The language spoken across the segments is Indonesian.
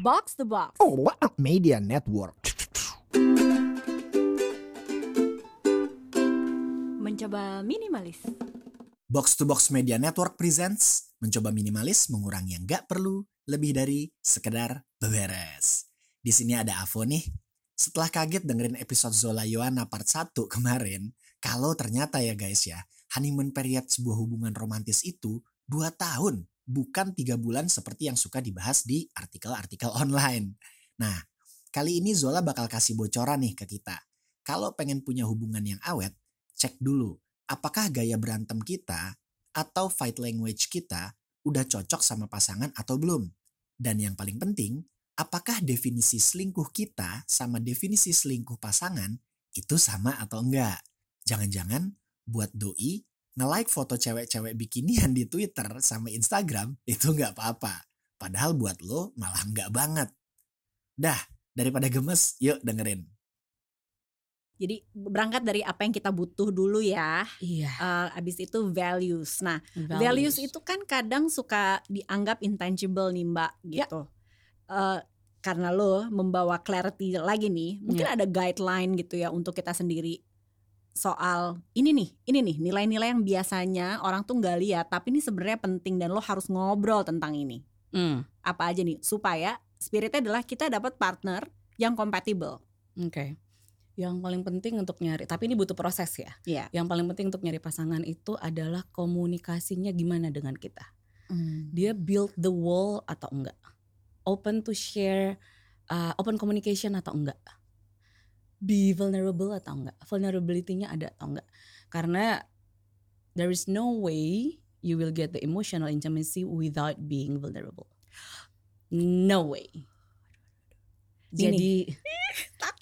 Box the Box. Oh, wow. Media Network. Mencoba minimalis. Box to Box Media Network presents mencoba minimalis mengurangi yang nggak perlu lebih dari sekedar beberes. Di sini ada Avo nih. Setelah kaget dengerin episode Zola Yohana part 1 kemarin, kalau ternyata ya guys ya, honeymoon period sebuah hubungan romantis itu 2 tahun, bukan 3 bulan seperti yang suka dibahas di artikel-artikel online. Nah, kali ini Zola bakal kasih bocoran nih ke kita. Kalau pengen punya hubungan yang awet, cek dulu apakah gaya berantem kita atau fight language kita udah cocok sama pasangan atau belum. Dan yang paling penting, apakah definisi selingkuh kita sama definisi selingkuh pasangan itu sama atau enggak. Jangan-jangan buat doi nge-like foto cewek-cewek bikinian di Twitter sama Instagram itu nggak apa-apa. Padahal buat lo malah nggak banget. Dah, daripada gemes, yuk dengerin. Jadi berangkat dari apa yang kita butuh dulu ya. Iya. Uh, abis itu values. Nah, values. itu kan kadang suka dianggap intangible nih Mbak Ya. gitu. Uh, karena lo membawa clarity lagi nih, mungkin Ya. ada guideline gitu ya untuk kita sendiri soal ini nih, ini nih nilai-nilai yang biasanya orang tuh nggak lihat, tapi ini sebenarnya penting dan lo harus ngobrol tentang ini. Hmm, Apa aja nih supaya spiritnya adalah kita dapat partner yang compatible. Oke. Yang paling penting untuk nyari, tapi ini butuh proses ya. Iya. Yang paling penting untuk nyari pasangan itu adalah komunikasinya gimana dengan kita. Dia build the wall atau enggak? Open to share, uh, open communication atau enggak? Be vulnerable atau enggak? Vulnerability-nya ada atau enggak? Karena there is no way you will get the emotional intimacy without being vulnerable. No way. Jadi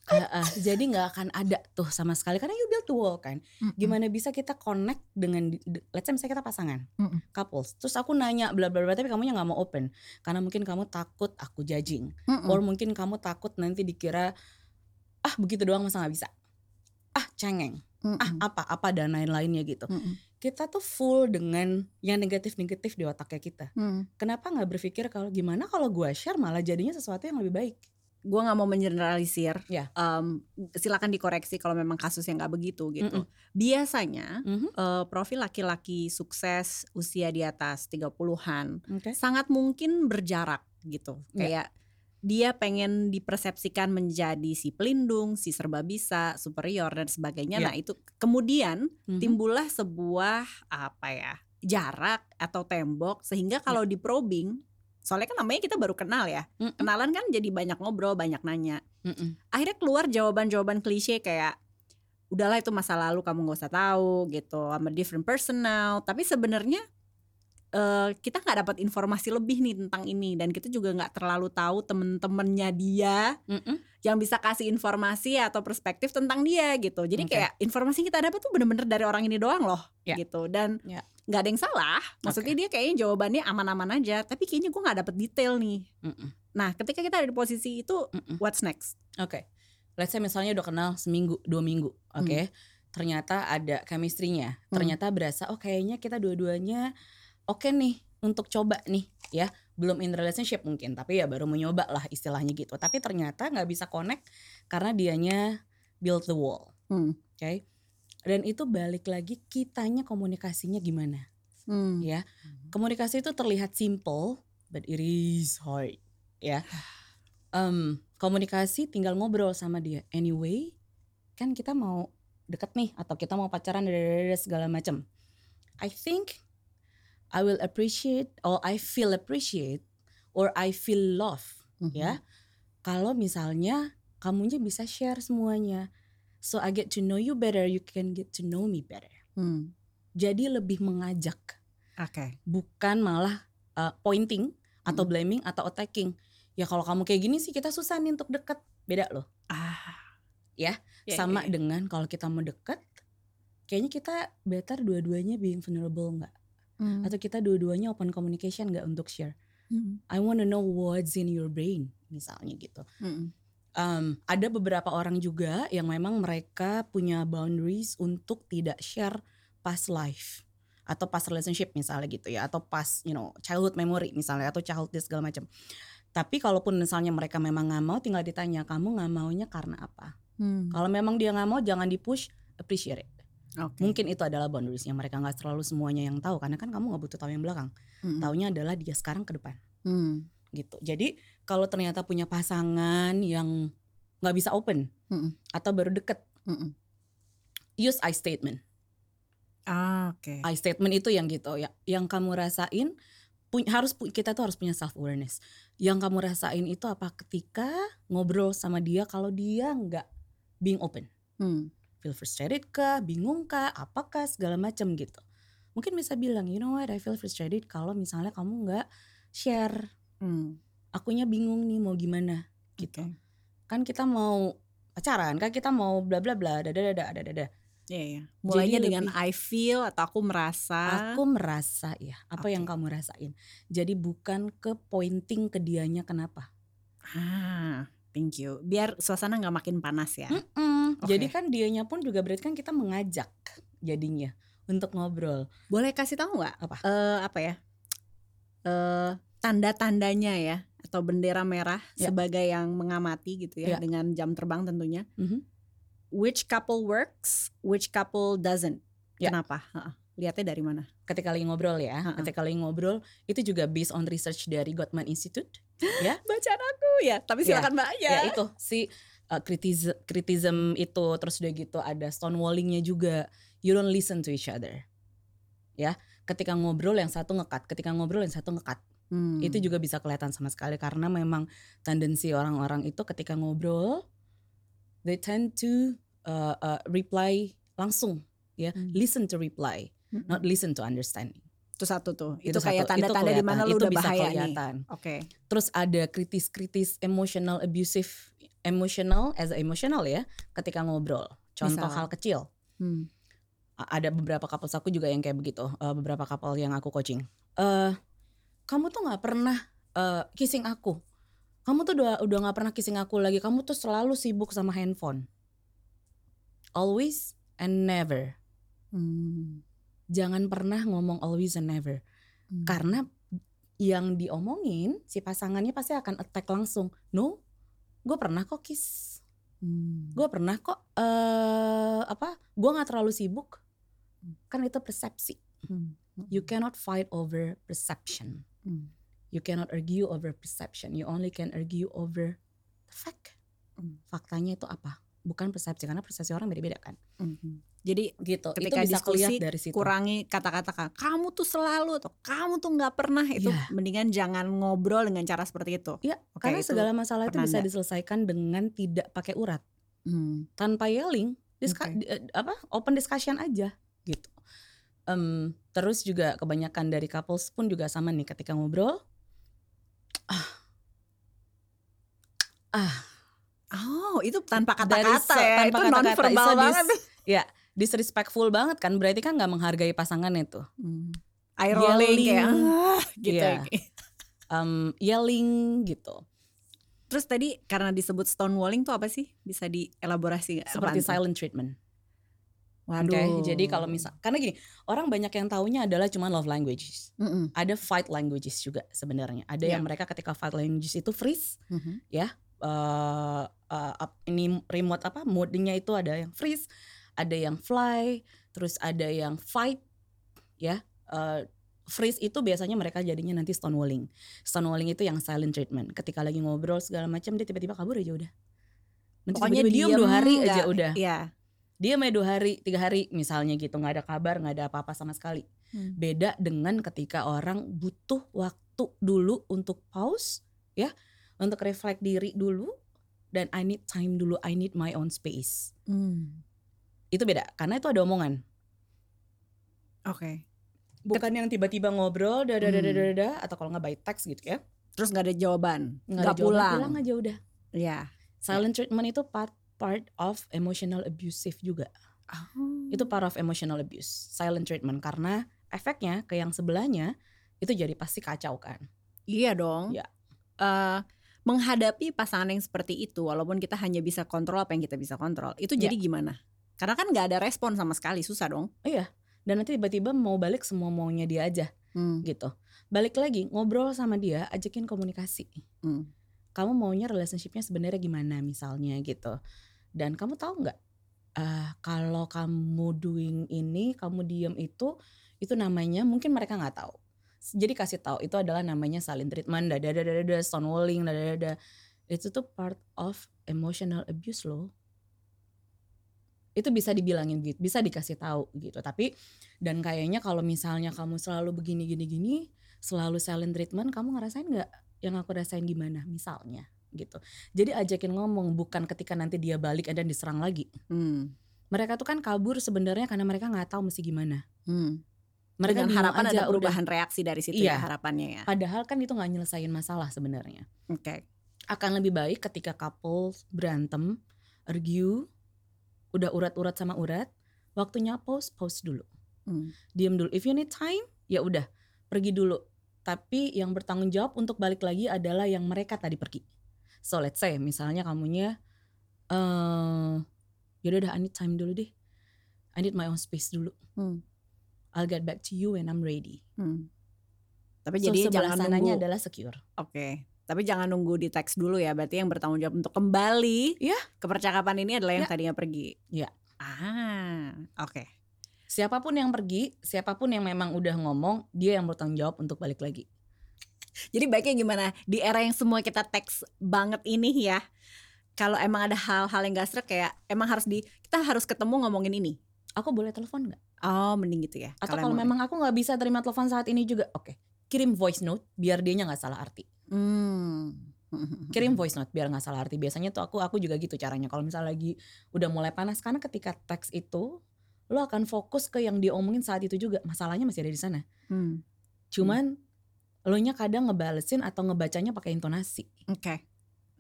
Uh, uh, jadi nggak akan ada tuh sama sekali karena you build the wall kan. Gimana bisa kita connect dengan let's say misalnya kita pasangan, Mm-mm. couples. Terus aku nanya bla bla bla tapi kamunya nggak mau open karena mungkin kamu takut aku judging, Mm-mm. or mungkin kamu takut nanti dikira ah begitu doang masa nggak bisa, ah cengeng, ah Mm-mm. apa apa dan lain-lainnya gitu. Mm-mm. Kita tuh full dengan yang negatif-negatif di otaknya kita. Mm. Kenapa nggak berpikir kalau gimana kalau gua share malah jadinya sesuatu yang lebih baik? gue nggak mau mengeneralisir. Ya. Em, silakan dikoreksi kalau memang kasus yang nggak begitu gitu. Mm-mm. Biasanya Mhm. eh, profil laki-laki sukses usia di atas 30-an Oke. sangat mungkin berjarak gitu. Ya. Kayak dia pengen dipersepsikan menjadi si pelindung, si serba bisa, superior dan sebagainya. Ya. Nah, itu kemudian Mhm. timbullah sebuah apa ya? jarak atau tembok sehingga kalau di probing soalnya kan namanya kita baru kenal ya. Mm-mm. Kenalan kan jadi banyak ngobrol, banyak nanya Mm-mm. akhirnya keluar jawaban-jawaban klise kayak udahlah itu masa lalu kamu nggak usah tahu gitu I'm a different person now tapi sebenarnya eh, kita nggak dapat informasi lebih nih tentang ini dan kita juga nggak terlalu tahu temen-temennya dia Mm-mm. yang bisa kasih informasi atau perspektif tentang dia gitu jadi Oke. kayak informasi yang kita dapat tuh bener-bener dari orang ini doang loh Ya. gitu dan Ya. nggak ada yang salah maksudnya dia kayaknya jawabannya aman-aman aja tapi kayaknya gue nggak dapet detail nih Mm-mm. nah ketika kita ada di posisi itu Mm-mm. what's next Oke, let's say misalnya udah kenal seminggu, dua minggu, oke. Hmm. Ternyata ada chemistry-nya, ternyata berasa oh kayaknya kita dua-duanya oke nih untuk coba nih, ya. Belum in relationship mungkin, tapi ya baru mencoba lah istilahnya gitu. Tapi ternyata nggak bisa connect karena dianya build the wall, Hmm. oke. Dan itu balik lagi kitanya komunikasinya gimana, Hmm. ya. Komunikasi itu terlihat simple, but it is hard, ya. Em, komunikasi tinggal ngobrol sama dia. Anyway, kan kita mau deket nih atau kita mau pacaran dadadadada, segala macam. I think I will appreciate or I feel appreciate or I feel love Mhm. ya. Kalau misalnya kamunya bisa share semuanya. So I get to know you better, you can get to know me better. Hmm. Jadi lebih mengajak Oke. bukan malah uh, pointing atau Mm. blaming atau attacking. Ya kalau kamu kayak gini sih kita susah nih untuk deket. Beda loh. Ah. Ya, Ya, Sama ya, ya. dengan kalau kita mau deket, kayaknya kita better dua-duanya being vulnerable nggak? Hmm. Atau kita dua-duanya open communication nggak untuk share? Hmm. I wanna know what's in your brain, misalnya gitu. Hmm. Um, ada beberapa orang juga yang memang mereka punya boundaries untuk tidak share past life atau past relationship misalnya gitu ya atau past you know childhood memory misalnya atau childhood segala macam Tapi kalaupun misalnya mereka memang nggak mau, tinggal ditanya kamu nggak maunya karena apa. Hmm. Kalau memang dia nggak mau, jangan di push, appreciate it. Oke. Mungkin itu adalah boundariesnya mereka nggak terlalu semuanya yang tahu karena kan kamu nggak butuh tahu yang belakang. Mm-mm. Taunya adalah dia sekarang ke depan Hmm. gitu. Jadi kalau ternyata punya pasangan yang nggak bisa open Mm-mm. atau baru deket, Mm-mm. use I statement. Ah, oke. I statement itu yang gitu ya, yang kamu rasain punya harus kita tuh harus punya self awareness. Yang kamu rasain itu apa ketika ngobrol sama dia kalau dia nggak being open, Hmm. Feel frustrated kah, bingung kah, apakah segala macam gitu. Mungkin bisa bilang, you know what, I feel frustrated kalau misalnya kamu nggak share. Hmm. Akunya bingung nih mau gimana gitu. Oke. Kan kita mau pacaran, kan kita mau bla bla bla, dada dada dada dada. Iya, iya. Mulainya Jadi dengan lebih- I feel atau aku merasa. Aku merasa ya, apa yang Oke. kamu rasain. Jadi bukan ke pointing ke dianya kenapa. Ah, thank you. Biar suasana nggak makin panas ya. Mm-mm. Oke. Jadi kan dianya pun juga berarti kan kita mengajak jadinya untuk ngobrol. Boleh kasih tahu nggak? Apa? Eh, apa ya? Eh, tanda-tandanya ya atau bendera merah Ya. sebagai yang mengamati gitu ya Ya. dengan jam terbang tentunya. Mhm. Which couple works, which couple doesn't? Ya. Kenapa? Heeh. Lihatnya dari mana? Ketika lagi ngobrol ya, Ha-ha. ketika lagi ngobrol itu juga based on research dari Gottman Institute. Bacaan aku ya, tapi Ya. silakan Mbak Ya itu si uh, kritis kritism itu terus udah gitu ada stonewallingnya juga. You don't listen to each other. Ya, ketika ngobrol yang satu ngekat, ketika ngobrol yang satu ngekat. Hmm. itu juga bisa kelihatan sama sekali karena memang tendensi orang-orang itu ketika ngobrol they tend to uh, uh, reply langsung ya Hmm. listen to reply Mm-mm. not listen to understanding itu satu tuh. Itu, satu. kayak tanda-tanda di mana lu itu udah bisa bahaya nih. kelihatan Oke. terus ada kritis-kritis emotional abusive emotional as emotional ya ketika ngobrol contoh Misal? hal kecil Hmm. Ada beberapa couples aku juga yang kayak begitu uh, beberapa couple yang aku coaching eh kamu tuh nggak pernah uh, kissing aku kamu tuh udah udah nggak pernah kissing aku lagi kamu tuh selalu sibuk sama handphone always and never Hmm. Jangan pernah ngomong always and never Hmm. karena yang diomongin si pasangannya pasti akan attack langsung no gue pernah kok kiss Hmm. gue pernah kok eh apa gue nggak terlalu sibuk kan itu persepsi Hmm. you cannot fight over perception Hmm. you cannot argue over perception you only can argue over the fact Hmm. faktanya itu apa bukan persepsi karena persepsi orang beda-beda kan Hmm. Jadi gitu Ketika itu bisa diskusi, dari situ kurangi kata-kata ka- kamu tuh selalu atau kamu tuh nggak pernah itu Iya. mendingan jangan ngobrol dengan cara seperti itu. Iya, Oke, karena itu segala masalah itu bisa diselesaikan dengan tidak pakai urat Hmm. tanpa yelling diska- di- eh, apa open discussion aja gitu Em, terus juga kebanyakan dari couples pun juga sama nih ketika ngobrol Oh, itu tanpa kata-kata ya. tanpa itu kata-kata. non verbal banget. ya disrespectful banget kan berarti kan nggak menghargai pasangan itu Hmm. Eye rolling kayak ah, gitu. Iya. Em, yelling gitu Terus tadi karena disebut stonewalling tuh apa sih? Bisa dielaborasi seperti Apaan silent treatment Waduh. Oke, jadi kalau misal karena gini, orang banyak yang taunya adalah cuma love languages. Mm-mm. Ada fight languages juga sebenarnya. Ada Iya. yang mereka ketika fight languages itu freeze, Mhm. eh eh, up- ini remote apa modenya itu ada yang freeze, ada yang fly, terus ada yang fight, ya. Eh, freeze itu biasanya mereka jadinya nanti stonewalling. Stonewalling itu yang silent treatment. Ketika lagi ngobrol segala macam dia tiba-tiba kabur aja udah. Nanti Pokoknya tiba-tiba diem diem dua hari aja nggak- udah. Iya. Dia main dua hari, tiga hari misalnya gitu, nggak ada kabar, nggak ada apa-apa sama sekali. Hmm. Beda dengan ketika orang butuh waktu dulu untuk pause, ya, untuk reflect diri dulu, dan I need time dulu, I need my own space. Hmm. Itu beda, karena itu ada omongan. Oke. Bukan yang tiba-tiba ngobrol, dada dada Hmm. dada, dada, atau kalau nggak by text gitu ya, Terus nggak ada jawaban, nggak pulang. pulang aja udah. Iya. Silent treatment itu part part of emotional abusive juga. Itu part of emotional abuse, silent treatment karena efeknya ke yang sebelahnya itu jadi pasti kacau kan. Iya dong. Iya. Eh, menghadapi pasangan yang seperti itu, walaupun kita hanya bisa kontrol apa yang kita bisa kontrol, itu jadi gimana? Karena kan nggak ada respon sama sekali, susah dong. dan nanti tiba-tiba mau balik semua maunya dia aja Hmm. gitu. Balik lagi ngobrol sama dia, ajakin komunikasi. Hmm. Kamu maunya relationshipnya sebenarnya gimana misalnya gitu. Dan kamu tahu nggak eh, kalau kamu doing ini, kamu diem itu, itu namanya mungkin mereka nggak tahu. Jadi kasih tahu itu adalah namanya silent treatment, dada dada dada, stonewalling, dada. Itu tuh part of emotional abuse loh. Itu bisa dibilangin gitu, bisa dikasih tahu gitu. Tapi dan kayaknya kalau misalnya kamu selalu begini gini gini, selalu silent treatment, kamu ngerasain nggak yang aku rasain gimana misalnya gitu. Jadi ajakin ngomong bukan ketika nanti dia balik dan diserang lagi. Hmm. Mereka tuh kan kabur sebenarnya karena mereka nggak tahu mesti gimana. Hmm. Mereka Dengan harapan aja ada udah. perubahan reaksi dari situ Iya. ya harapannya ya. Padahal kan itu nggak nyelesain masalah sebenarnya. Oke. Akan lebih baik ketika couple berantem, argue, udah urat-urat sama urat, waktunya pause, pause dulu. Hmm. Diam dulu. If you need time, ya udah pergi dulu. Tapi yang bertanggung jawab untuk balik lagi adalah yang mereka tadi pergi. So let's say misalnya kamunya eh yaudah dah I need time dulu deh. I need my own space dulu. Hmm. I'll get back to you when I'm ready. Hmm. Tapi So, jadi sebelah jangan sananya nunggu. adalah secure. Oke. Tapi jangan nunggu di teks dulu ya. Berarti yang bertanggung jawab untuk kembali Iya. ke percakapan ini adalah yang Iya. tadinya pergi. Iya. Ah, oke. Siapa pun yang pergi, siapa pun yang memang udah ngomong, dia yang bertanggung jawab untuk balik lagi. Jadi baiknya gimana di era yang semua kita teks banget ini ya. Kalau emang ada hal-hal yang gak serak kayak emang harus di kita harus ketemu ngomongin ini. Aku boleh telepon nggak? Oh, mending gitu ya. Atau kalau memang aku nggak bisa terima telepon saat ini juga, oke. Kirim voice note biar dianya nggak salah arti. Hmm. Kirim voice note biar nggak salah arti. Biasanya tuh aku aku juga gitu caranya. Kalau misalnya lagi udah mulai panas karena ketika teks itu lo akan fokus ke yang diomongin saat itu juga. Masalahnya masih ada di sana. Hmm. Cuman lo nya kadang ngebalesin atau ngebacanya pakai intonasi. Oke.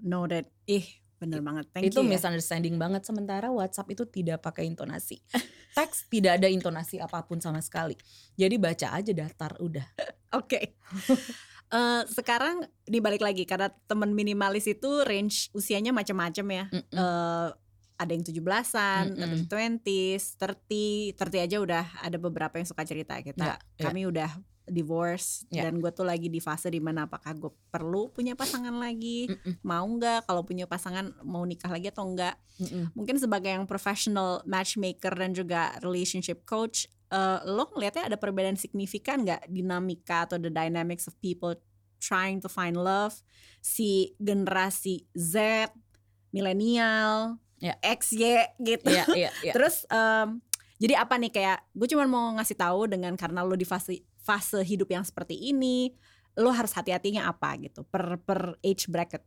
Noted. Ih, bener banget. Thank itu you. ya. misunderstanding banget sementara WhatsApp itu tidak pakai intonasi. Teks tidak ada intonasi apa pun sama sekali. Jadi baca aja datar udah. Oke. Eh, sekarang dibalik lagi karena temen minimalis itu range usianya macam-macam ya. Mm-mm. Eh, ada yang 17-an, ada yang Mm-mm. 20s, 30, 30 aja udah ada beberapa yang suka cerita kita. Ya, ya. Kami udah divorce Ya. dan gue tuh lagi di fase di mana apakah gue perlu punya pasangan lagi, Mm-mm. mau nggak kalau punya pasangan mau nikah lagi atau enggak. Mm-mm. Mungkin sebagai yang professional matchmaker dan juga relationship coach, eh, lo ngelihatnya ada perbedaan signifikan nggak dinamika atau the dynamics of people trying to find love si generasi Z, milenial, Ya. X, Y gitu. Iya, iya, iya. Terus em, jadi apa nih kayak gue cuma mau ngasih tahu dengan karena lo di fase fase hidup yang seperti ini, lo harus hati-hatinya apa gitu per per age bracket.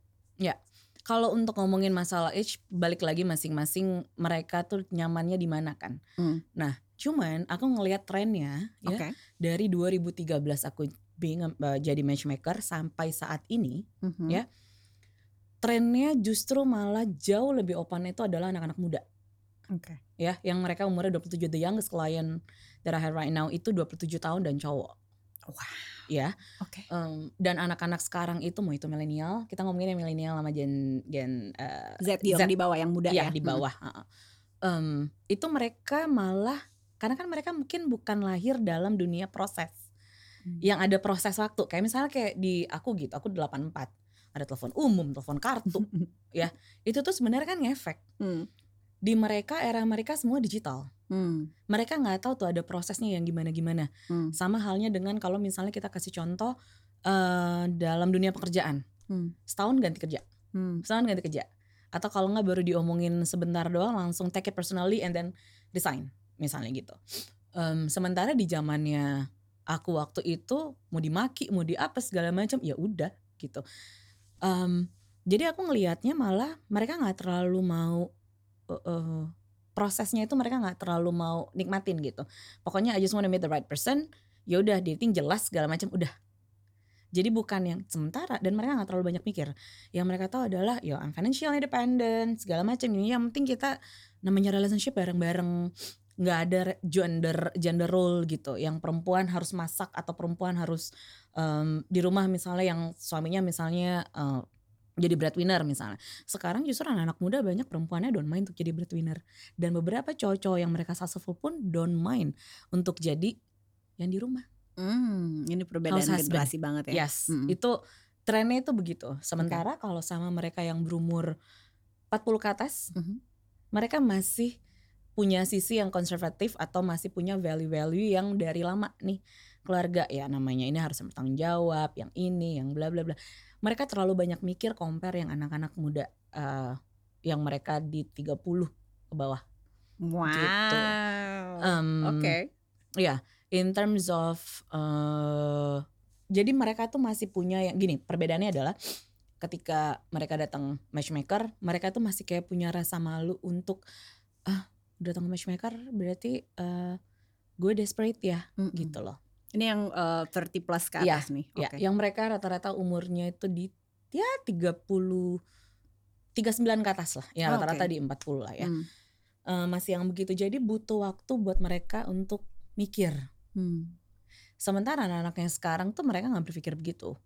Kalau untuk ngomongin masalah age, balik lagi masing-masing mereka tuh nyamannya di mana kan. Hmm. Nah, cuman aku ngelihat trennya ya Oke. dari 2013 aku being uh, jadi matchmaker sampai saat ini, Mhm. Ya. trennya justru malah jauh lebih open itu adalah anak-anak muda. Oke. ya yang mereka umurnya 27 the youngest client that I have right now itu 27 tahun dan cowok. Wah. Ya, Oke. em, dan anak-anak sekarang itu mau itu milenial, kita ngomongin yang milenial sama gen gen eh, Z yang di bawah yang muda ya, ya. di bawah. heeh. Em, itu mereka malah karena kan mereka mungkin bukan lahir dalam dunia proses. Hmm. Yang ada proses waktu. Kayak misalnya kayak di aku gitu, aku 84. Ada telepon umum, telepon kartu. itu tuh sebenarnya kan ngefek. Hmm. Di mereka era mereka semua digital. Hmm. mereka nggak tahu tuh ada prosesnya yang gimana-gimana. Hmm. Sama halnya dengan kalau misalnya kita kasih contoh eh, dalam dunia pekerjaan, Hmm. setahun ganti kerja, Hmm. setahun ganti kerja, atau kalau nggak baru diomongin sebentar doang langsung take it personally and then resign, misalnya gitu. Em, sementara di zamannya aku waktu itu mau dimaki, mau di apa segala macam, ya udah gitu. Em, jadi aku ngelihatnya malah mereka nggak terlalu mau eh, eh, prosesnya itu mereka nggak terlalu mau nikmatin gitu. Pokoknya I just wanna meet the right person. Ya udah dating jelas segala macam udah. Jadi bukan yang sementara dan mereka nggak terlalu banyak mikir. Yang mereka tahu adalah ya financial independent segala macam. Ini yang penting kita namanya relationship bareng-bareng nggak ada gender gender role gitu. Yang perempuan harus masak atau perempuan harus em, di rumah misalnya yang suaminya misalnya eh, jadi breadwinner misalnya. Sekarang justru anak-anak muda banyak perempuannya don't mind untuk jadi breadwinner dan beberapa cowok-cowok yang mereka successful pun don't mind untuk jadi yang di rumah. Hmm, ini perbedaan generasi banget ya. Yes, Mm-mm. itu trennya itu begitu. Sementara kalau sama mereka yang berumur 40 ke atas, Mhm. mereka masih punya sisi yang konservatif atau masih punya value-value yang dari lama nih keluarga ya namanya ini harus bertanggung jawab, yang ini, yang bla bla bla. Mereka terlalu banyak mikir compare yang anak-anak muda eh, yang mereka di 30 ke bawah. Wow. Gitu. Em, Oke. Ya, in terms of eh jadi mereka tuh masih punya yang gini, perbedaannya adalah ketika mereka datang matchmaker, mereka tuh masih kayak punya rasa malu untuk ah datang matchmaker berarti eh gue desperate ya Mm-mm. gitu loh. Ini yang eh, 30 plus ke Iya, atas nih. Ya, Oke. yang mereka rata-rata umurnya itu di ya 30 39 ke atas lah. Ya Oh, rata-rata oke. di 40 lah ya. Hmm. Eh, masih yang begitu. Jadi butuh waktu buat mereka untuk mikir. Hmm. Sementara anak-anak yang sekarang tuh mereka nggak berpikir begitu.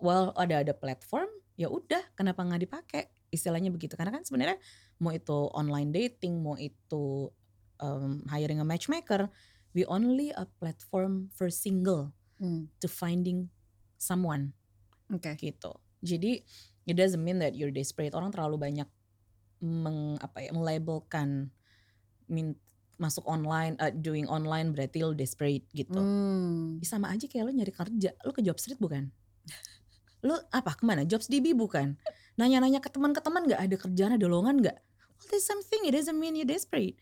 Well ada ada platform, ya udah kenapa nggak dipakai? Istilahnya begitu. Karena kan sebenarnya mau itu online dating, mau itu um, hiring a matchmaker, we only a platform for single Hmm. to finding someone Oke. gitu. Jadi it doesn't mean that you're desperate. Orang terlalu banyak meng apa ya melabelkan min, masuk online, uh, doing online berarti lo desperate gitu. Hmm. Ya sama aja kayak lo nyari kerja, lo ke job street bukan? Lo apa ke mana? Jobs DB bukan? Nanya-nanya ke teman ke teman nggak ada kerjaan ada lowongan nggak? Well, there's something. It doesn't mean you're desperate.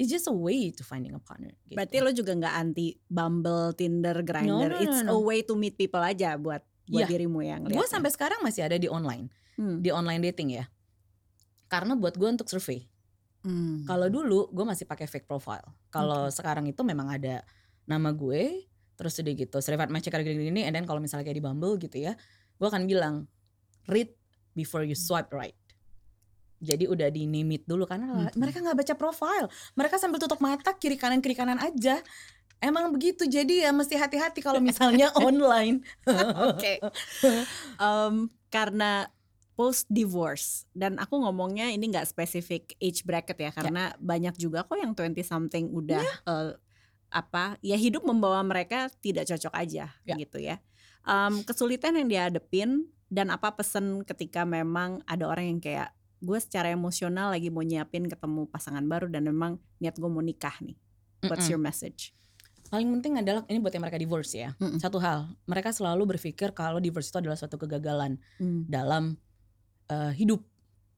It's just a way to finding a partner. Gitu. Berarti lo juga nggak anti Bumble, Tinder, Grindr. no, It's no, a no. way to meet people aja buat buat Iya. dirimu yang Gue sampai sekarang masih ada di online, Hmm. di online dating ya. Karena buat gue untuk survei. Hmm. Kalau dulu gue masih pakai fake profile. Kalau sekarang itu memang ada nama gue, terus udah gitu, certified matchmaker gini-gini, and then kalau misalnya kayak di Bumble gitu ya, gue akan bilang read before you swipe right. Jadi udah di name it dulu karena Mhm. mereka nggak baca profile, mereka sambil tutup mata kiri kanan kiri kanan aja. Emang begitu, jadi ya mesti hati-hati kalau misalnya online. Oke. Em, karena post divorce dan aku ngomongnya ini nggak spesifik age bracket ya karena banyak juga kok yang 20 something udah eh, apa ya hidup membawa mereka tidak cocok aja Ya. gitu ya. Em, kesulitan yang dihadepin dan apa pesan ketika memang ada orang yang kayak gue secara emosional lagi mau nyiapin ketemu pasangan baru dan memang niat gue mau nikah nih. What's Mm-mm. your message? Paling penting adalah ini buat yang mereka divorce ya. Mm-mm. Satu hal, mereka selalu berpikir kalau divorce itu adalah suatu kegagalan Hmm. dalam eh, hidup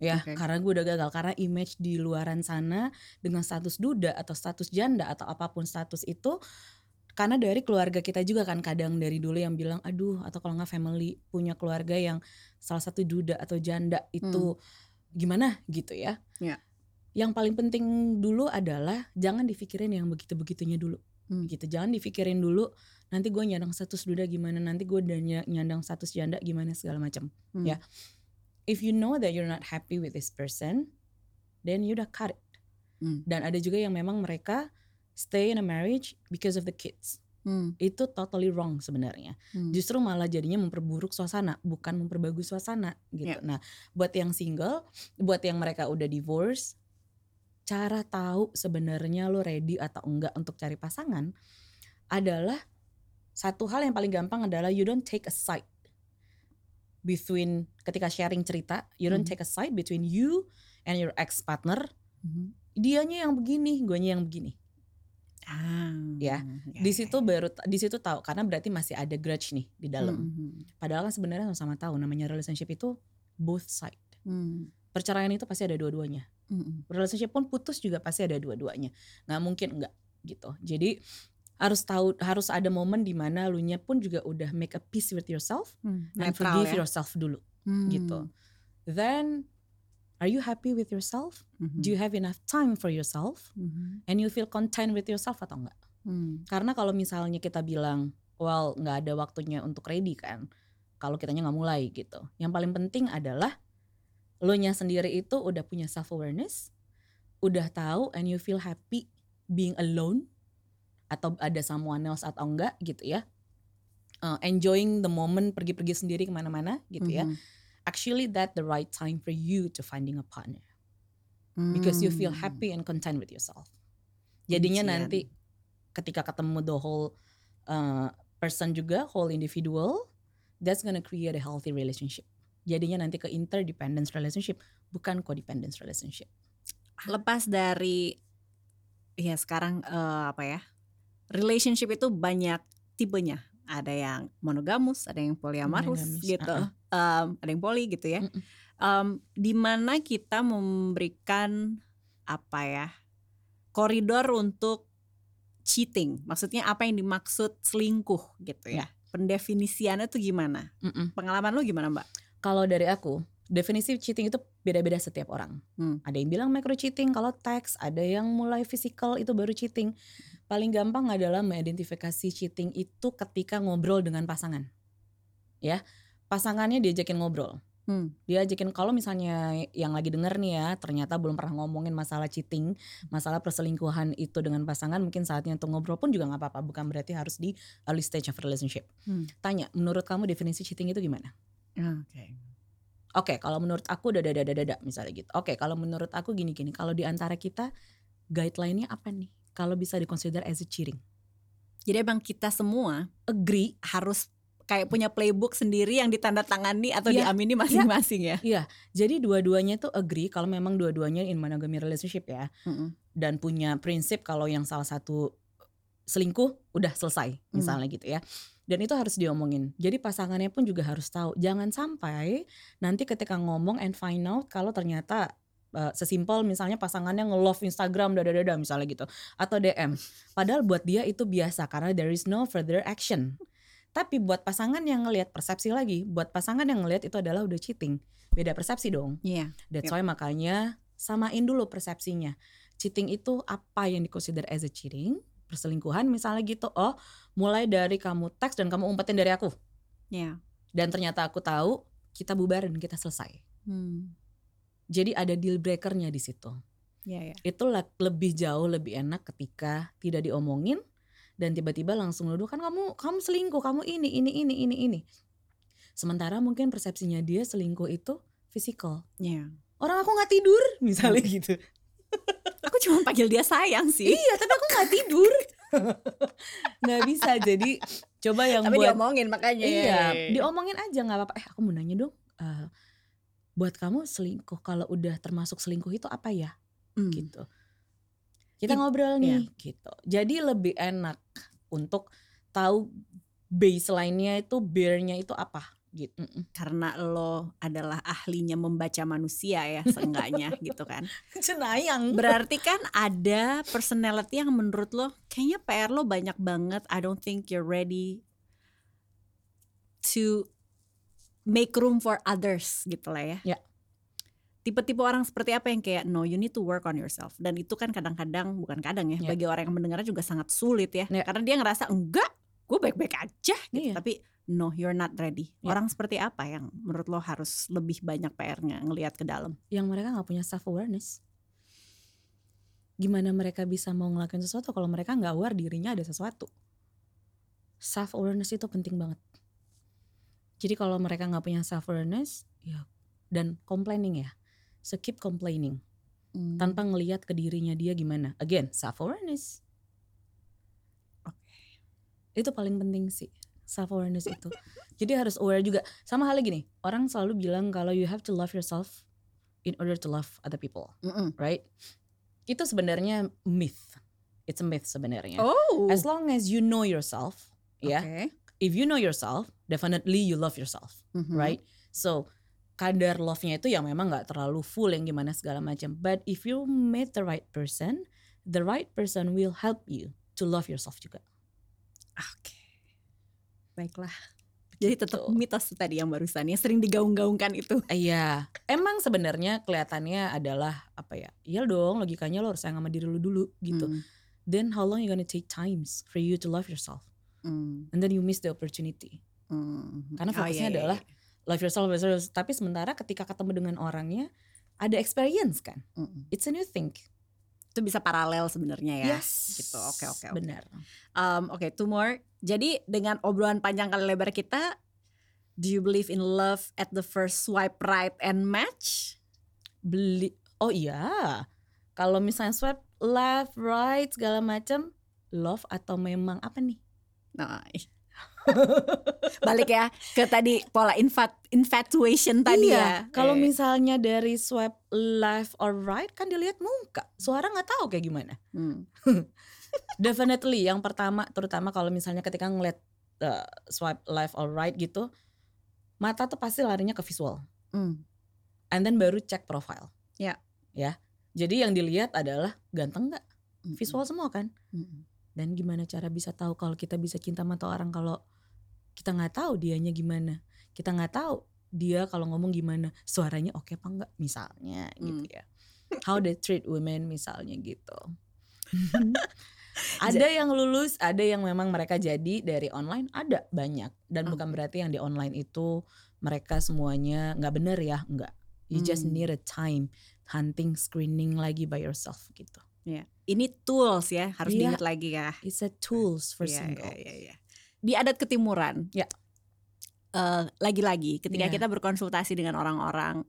ya Oke. karena gue udah gagal karena image di luaran sana dengan status duda atau status janda atau apa pun status itu karena dari keluarga kita juga kan kadang dari dulu yang bilang aduh atau kalau nggak family punya keluarga yang salah satu duda atau janda itu gimana gitu ya Ya. yang paling penting dulu adalah jangan dipikirin yang begitu begitunya dulu Hmm. gitu jangan dipikirin dulu nanti gue nyandang status duda gimana nanti gue udah ny- nyandang status janda gimana segala macam Hmm. ya if you know that you're not happy with this person then you udah cut it Hmm. dan ada juga yang memang mereka stay in a marriage because of the kids Hmm. itu totally wrong sebenarnya Hmm. justru malah jadinya memperburuk suasana bukan memperbagus suasana gitu Ya. nah buat yang single buat yang mereka udah divorce cara tahu sebenarnya lo ready atau enggak untuk cari pasangan adalah satu hal yang paling gampang adalah you don't take a side between ketika sharing cerita you don't Mhm. take a side between you and your ex partner Mhm. dianya yang begini guanya yang begini Ah, Ya, ya, di ya, situ ya. baru di situ tahu karena berarti masih ada grudge nih di dalam Mhm. Padahal kan sebenarnya sama-sama tahu namanya relationship itu both side. Hmm. Perceraian itu pasti ada dua-duanya. Mhm. Relationship pun putus juga pasti ada dua-duanya. Nggak mungkin enggak gitu. Jadi harus tahu harus ada momen di mana lu nya pun juga udah make a peace with yourself Hmm, and forgive ya. yourself dulu Hmm. gitu. Then are you happy with yourself? Mhm. Do you have enough time for yourself? Mhm. And you feel content with yourself atau enggak? Hmm. Karena kalau misalnya kita bilang, well nggak ada waktunya untuk ready kan, kalau kitanya nggak mulai gitu. Yang paling penting adalah lo nya sendiri itu udah punya self awareness, udah tahu and you feel happy being alone atau ada someone else atau enggak gitu ya. Uh, enjoying the moment pergi-pergi sendiri ke mana-mana gitu ya. Actually that the right time for you to finding a partner because you feel Hmm. happy and content with yourself. Jadinya Kuncian. nanti ketika ketemu the whole uh, person juga whole individual that's gonna create a healthy relationship jadinya nanti ke interdependence relationship bukan codependence relationship lepas dari ya sekarang eh, apa ya relationship itu banyak tipenya ada yang monogamus ada yang Monogamis, gitu uh-uh. Em, ada yang poli gitu ya Mm-mm. Em, di mana kita memberikan apa ya koridor untuk cheating maksudnya apa yang dimaksud selingkuh gitu ya pendefinisiannya tuh gimana Mm-mm. pengalaman lu gimana mbak Kalau dari aku, definisi cheating itu beda-beda setiap orang. Hmm. Ada yang bilang micro cheating kalau teks, ada yang mulai physical itu baru cheating. Paling gampang adalah mengidentifikasi cheating itu ketika ngobrol dengan pasangan. Ya, pasangannya diajakin ngobrol. Hmm. Dia ajakin kalau misalnya yang lagi denger nih ya, ternyata belum pernah ngomongin masalah cheating, masalah perselingkuhan itu dengan pasangan, mungkin saatnya untuk ngobrol pun juga nggak apa-apa, bukan berarti harus di early stage of relationship. Hmm. Tanya, menurut kamu definisi cheating itu gimana? oke Oke, kalau menurut aku dada dada dada misalnya gitu. Oke, kalau menurut aku gini gini. Kalau di antara kita guideline-nya apa nih? Kalau bisa dikonsider as a cheating. jadi emang kita semua Agree. harus kayak punya playbook sendiri yang ditandatangani atau Iya, diamini masing-masing ya. Iya, jadi dua-duanya tuh agree kalau memang dua-duanya in monogamy relationship ya. Mm-mm. Dan punya prinsip kalau yang salah satu selingkuh udah selesai misalnya gitu ya. Dan itu harus diomongin. Jadi pasangannya pun juga harus tahu. Jangan sampai nanti ketika ngomong and find out kalau ternyata uh, sesimpel misalnya pasangannya nge-love Instagram dada-dada misalnya gitu atau DM. Padahal buat dia itu biasa karena there is no further action. Tapi buat pasangan yang ngelihat persepsi lagi, buat pasangan yang ngelihat itu adalah udah cheating. Beda persepsi dong. Iya. That's Yep. why makanya samain dulu persepsinya. Cheating itu apa yang dikonsider as a cheating? Perselingkuhan misalnya gitu. Oh, mulai dari kamu teks dan kamu umpetin dari aku. Iya. Dan ternyata aku tahu kita bubarin, kita selesai. Hmm. Jadi ada deal breakernya di situ. Iya, iya. Itu le- lebih jauh lebih enak ketika tidak diomongin dan tiba-tiba langsung nuduh kan kamu kamu selingkuh, kamu ini ini ini ini ini. Sementara mungkin persepsinya dia selingkuh itu physical. Iya. Orang aku nggak tidur misalnya gitu. Aku cuma panggil dia sayang sih. Iya, tapi aku nggak tidur. nggak bisa. Jadi coba yang Tapi buat diomongin makanya. iya, diomongin aja nggak apa-apa. Eh, aku mau nanya dong. eh, buat kamu selingkuh kalau udah termasuk selingkuh itu apa ya? Hmm. Gitu. Kita It- ngobrol nih, gitu. Jadi lebih enak untuk tahu baseline-nya itu bear-nya itu apa gitu. Karena lo adalah ahlinya membaca manusia ya seenggaknya gitu kan. Cenayang. Berarti kan ada personality yang menurut lo kayaknya PR lo banyak banget. I don't think you're ready to make room for others gitu lah ya. Ya. Tipe-tipe orang seperti apa yang kayak no you need to work on yourself dan itu kan kadang-kadang bukan kadang ya Ya. bagi orang yang mendengarnya juga sangat sulit ya. Ya. Karena dia ngerasa enggak gue baik-baik aja gitu Iya. tapi no you're not ready. Ya. Orang seperti apa yang menurut lo harus lebih banyak PR-nya ngelihat ke dalam? Yang mereka nggak punya self awareness. Gimana mereka bisa mau ngelakuin sesuatu kalau mereka nggak aware dirinya ada sesuatu. Self awareness itu penting banget. Jadi kalau mereka nggak punya self awareness, ya dan complaining ya, so keep complaining Hmm. tanpa ngelihat ke dirinya dia gimana. Again, self awareness. Itu paling penting sih, self awareness itu. Jadi harus aware juga. Sama halnya gini, orang selalu bilang kalau you have to love yourself in order to love other people, Mm-mm. right? Itu sebenarnya myth. It's a myth sebenarnya. Oh. As long as you know yourself, ya. Oke. If you know yourself, definitely you love yourself Mhm. right? So kadar love-nya itu yang memang nggak terlalu full yang gimana segala macam. But if you meet the right person, the right person will help you to love yourself juga. Oke. Baiklah. Jadi tetap Begitu. mitos tadi yang barusan yang sering digaung-gaungkan itu. Iya, emang sebenarnya kelihatannya adalah apa ya? Iya dong, logikanya lo harus sayang sama diri lo dulu gitu. Hmm. Then how long you gonna take times for you to love yourself? Hmm. And then you miss the opportunity. Hmm. Karena Oh, fokusnya iya, iya, adalah iya. love yourself, love yourself. Tapi sementara ketika ketemu dengan orangnya ada experience kan? Mm-mm. It's a new thing. itu bisa paralel sebenarnya ya. Yes, Gitu. Oke, oke, oke. Benar. Um, Oke, two more. Jadi dengan obrolan panjang kali lebar kita, do you believe in love at the first swipe right and match? beli oh iya kalau misalnya swipe left right segala macam love atau memang apa nih Nah, ih. Balik ya ke tadi pola infat infatuation tadi iya, ya. Kalau Eh, misalnya dari swipe left or right kan dilihat muka, suara nggak tahu kayak gimana. hmm. Definitely yang pertama, terutama kalau misalnya ketika ngeliat uh, swipe left or right gitu, mata tuh pasti larinya ke visual. Hmm. And then baru cek profile. Ya. Ya. Jadi yang dilihat adalah ganteng nggak? Hmm. Visual semua kan? Hmm. Dan gimana cara bisa tahu kalau kita bisa cinta sama orang kalau kita nggak tahu dianya gimana, kita nggak tahu dia kalau ngomong gimana, suaranya oke apa enggak misalnya gitu Hmm. ya. How they treat women misalnya gitu. ada yang lulus, ada yang memang mereka jadi dari online, ada banyak dan bukan berarti yang di online itu mereka semuanya nggak bener ya, enggak. You just Hmm. need a time hunting, screening lagi by yourself gitu. Ya. Ini tools ya, harus Iya. diingat lagi ya. It's a tools for Iya, single. iya, iya, iya. Di adat ketimuran. Ya. eh, lagi-lagi ketika Ya. kita berkonsultasi dengan orang-orang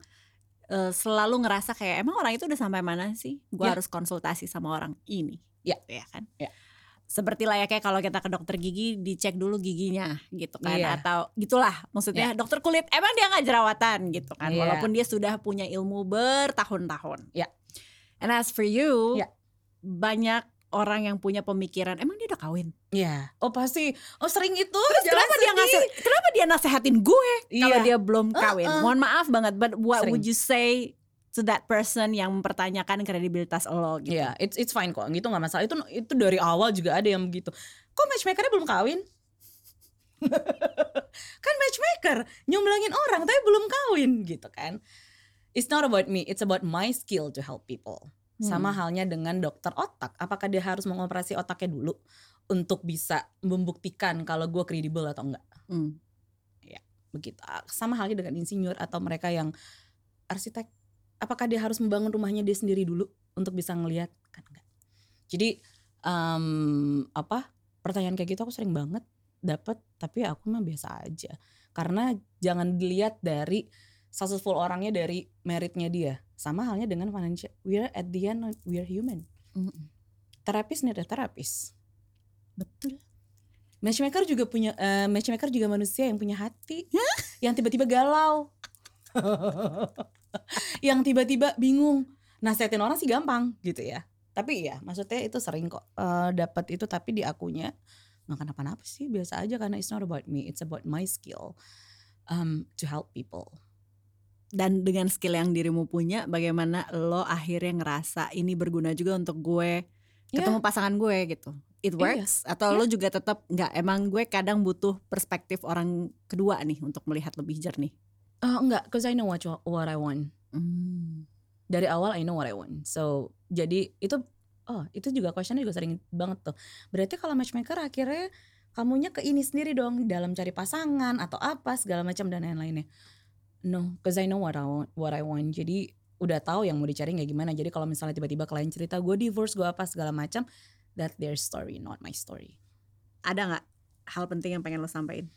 eh, selalu ngerasa kayak emang orang itu udah sampai mana sih? Gue Ya. harus konsultasi sama orang ini. Ya. ya kan? Ya. Seperti layaknya kalau kita ke dokter gigi dicek dulu giginya gitu kan Iya. atau gitulah maksudnya dokter kulit emang dia nggak jerawatan gitu kan Iya. walaupun dia sudah punya ilmu bertahun-tahun. Ya. And as for you Ya. Banyak orang yang punya pemikiran emang dia udah kawin. Ya, oh pasti, oh sering itu. Terus kenapa dia sedih. ngasih kenapa dia nasehatin gue kalau Iya. dia belum kawin? Uh-uh. Mohon maaf banget, but what Sering. would you say to that person yang mempertanyakan kredibilitas lo gitu? Iya, it's it's fine kok, gitu nggak masalah. Itu itu dari awal juga ada yang begitu. Kok matchmakernya belum kawin? kan matchmaker nyumblangin orang tapi belum kawin gitu kan. It's not about me, it's about my skill to help people. Sama Hmm. halnya dengan dokter otak. Apakah dia harus mengoperasi otaknya dulu untuk bisa membuktikan kalau gue kredibel atau enggak? Hmm. begitu Ah, sama halnya dengan insinyur atau mereka yang arsitek apakah dia harus membangun rumahnya dia sendiri dulu untuk bisa ngelihat kan enggak jadi em, apa pertanyaan kayak gitu aku sering banget dapat tapi aku mah biasa aja karena jangan dilihat dari successful orangnya dari meritnya dia sama halnya dengan financial we are at the end we are human Mm-mm. terapis nih ada terapis Betul. Matchmaker juga punya eh, matchmaker juga manusia yang punya hati, yang tiba-tiba galau, yang tiba-tiba bingung. Nasihatin orang sih gampang gitu ya. Tapi ya maksudnya itu sering kok eh, dapat itu tapi di akunya nggak kenapa-napa sih biasa aja karena it's not about me, it's about my skill um, to help people. Dan dengan skill yang dirimu punya, bagaimana lo akhirnya ngerasa ini berguna juga untuk gue ketemu pasangan gue gitu. It Iya. works atau lo juga tetap nggak emang gue kadang butuh perspektif orang kedua nih untuk melihat lebih jernih. Eh, enggak, cause I know what you- what I want. Hmm. dari awal I know what I want. So jadi itu oh itu juga questionnya juga sering banget tuh. Berarti kalau matchmaker akhirnya kamunya ke ini sendiri dong dalam cari pasangan atau apa segala macam dan lain-lainnya. No, cause I know what I want. What I want. Jadi udah tahu yang mau dicari kayak gimana. Jadi kalau misalnya tiba-tiba klien cerita gue divorce gue apa segala macam, that their story not my story. Ada nggak hal penting yang pengen lo sampaikan?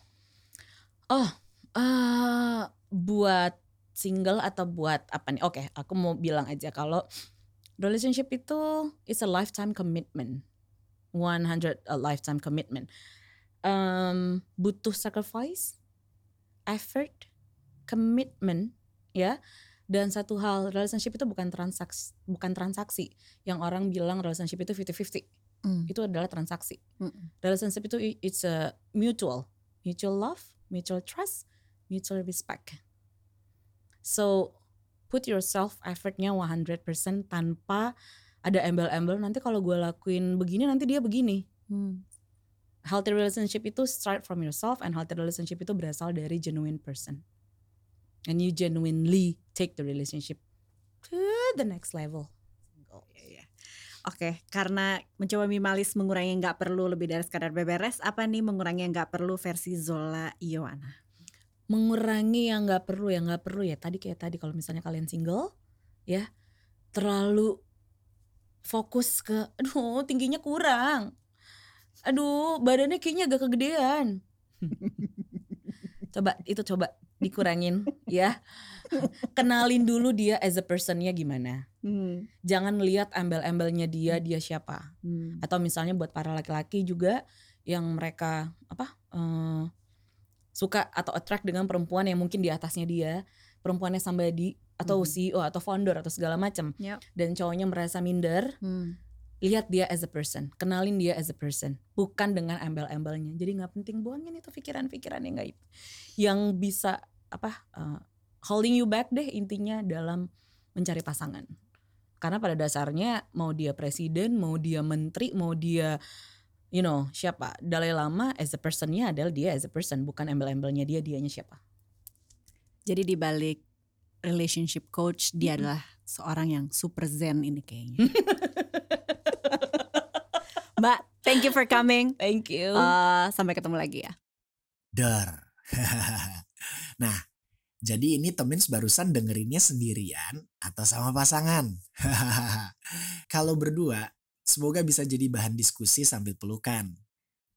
eh buat single atau buat apa nih? Oke, aku mau bilang aja kalau relationship itu it's a lifetime commitment. 100 a lifetime commitment. Em, butuh sacrifice, effort, commitment, ya. Dan satu hal, relationship itu bukan transaksi, bukan transaksi. Yang orang bilang relationship itu 50-50. Itu adalah transaksi. Mm-mm. Relationship itu it's a mutual, mutual love, mutual trust, mutual respect. So put yourself effortnya 100% tanpa ada embel-embel nanti kalau gue lakuin begini nanti dia begini. Hmm. Healthy relationship itu start from yourself and healthy relationship itu berasal dari genuine person. And you genuinely take the relationship to the next level. Iya, iya. Oke, karena mencoba minimalis mengurangi yang nggak perlu lebih dari sekadar beberes, apa nih mengurangi yang nggak perlu versi Zola Ioana? mengurangi yang nggak perlu yang nggak perlu ya tadi kayak tadi kalau misalnya kalian single ya terlalu fokus ke aduh tingginya kurang aduh badannya kayaknya agak kegedean coba itu coba dikurangin ya kenalin dulu dia as a personnya gimana Hmm. jangan lihat embel-embelnya dia dia siapa Hmm. atau misalnya buat para laki-laki juga yang mereka apa eh, suka atau attract dengan perempuan yang mungkin di atasnya dia, perempuannya somebody atau Mhm. CEO atau founder atau segala macam. Yep. Dan cowoknya merasa minder, Hmm. Lihat dia as a person, kenalin dia as a person, bukan dengan embel-embelnya. Jadi nggak penting buangin itu pikiran-pikiran yang gaib, yang bisa apa uh, holding you back deh intinya dalam mencari pasangan. Karena pada dasarnya mau dia presiden, mau dia menteri, mau dia you know siapa Dalai Lama as a personnya adalah dia as a person, bukan embel-embelnya dia dianya siapa. Jadi di balik relationship coach dia Mm-mm. adalah seorang yang super zen ini kayaknya. Mbak, thank you for coming. Thank you. Uh, sampai ketemu lagi ya. Der. nah, jadi ini temen barusan dengerinnya sendirian atau sama pasangan? Kalau berdua, semoga bisa jadi bahan diskusi sambil pelukan.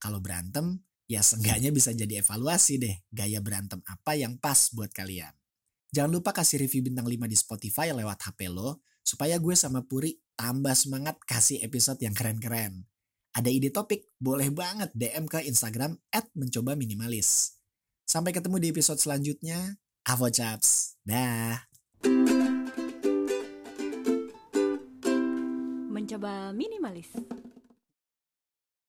Kalau berantem, ya seenggaknya bisa jadi evaluasi deh gaya berantem apa yang pas buat kalian. Jangan lupa kasih review bintang 5 di Spotify lewat HP lo, supaya gue sama Puri tambah semangat kasih episode yang keren-keren. Ada ide topik? Boleh banget DM ke Instagram at mencoba minimalis. Sampai ketemu di episode selanjutnya. Avo Chaps. Dah. Mencoba minimalis.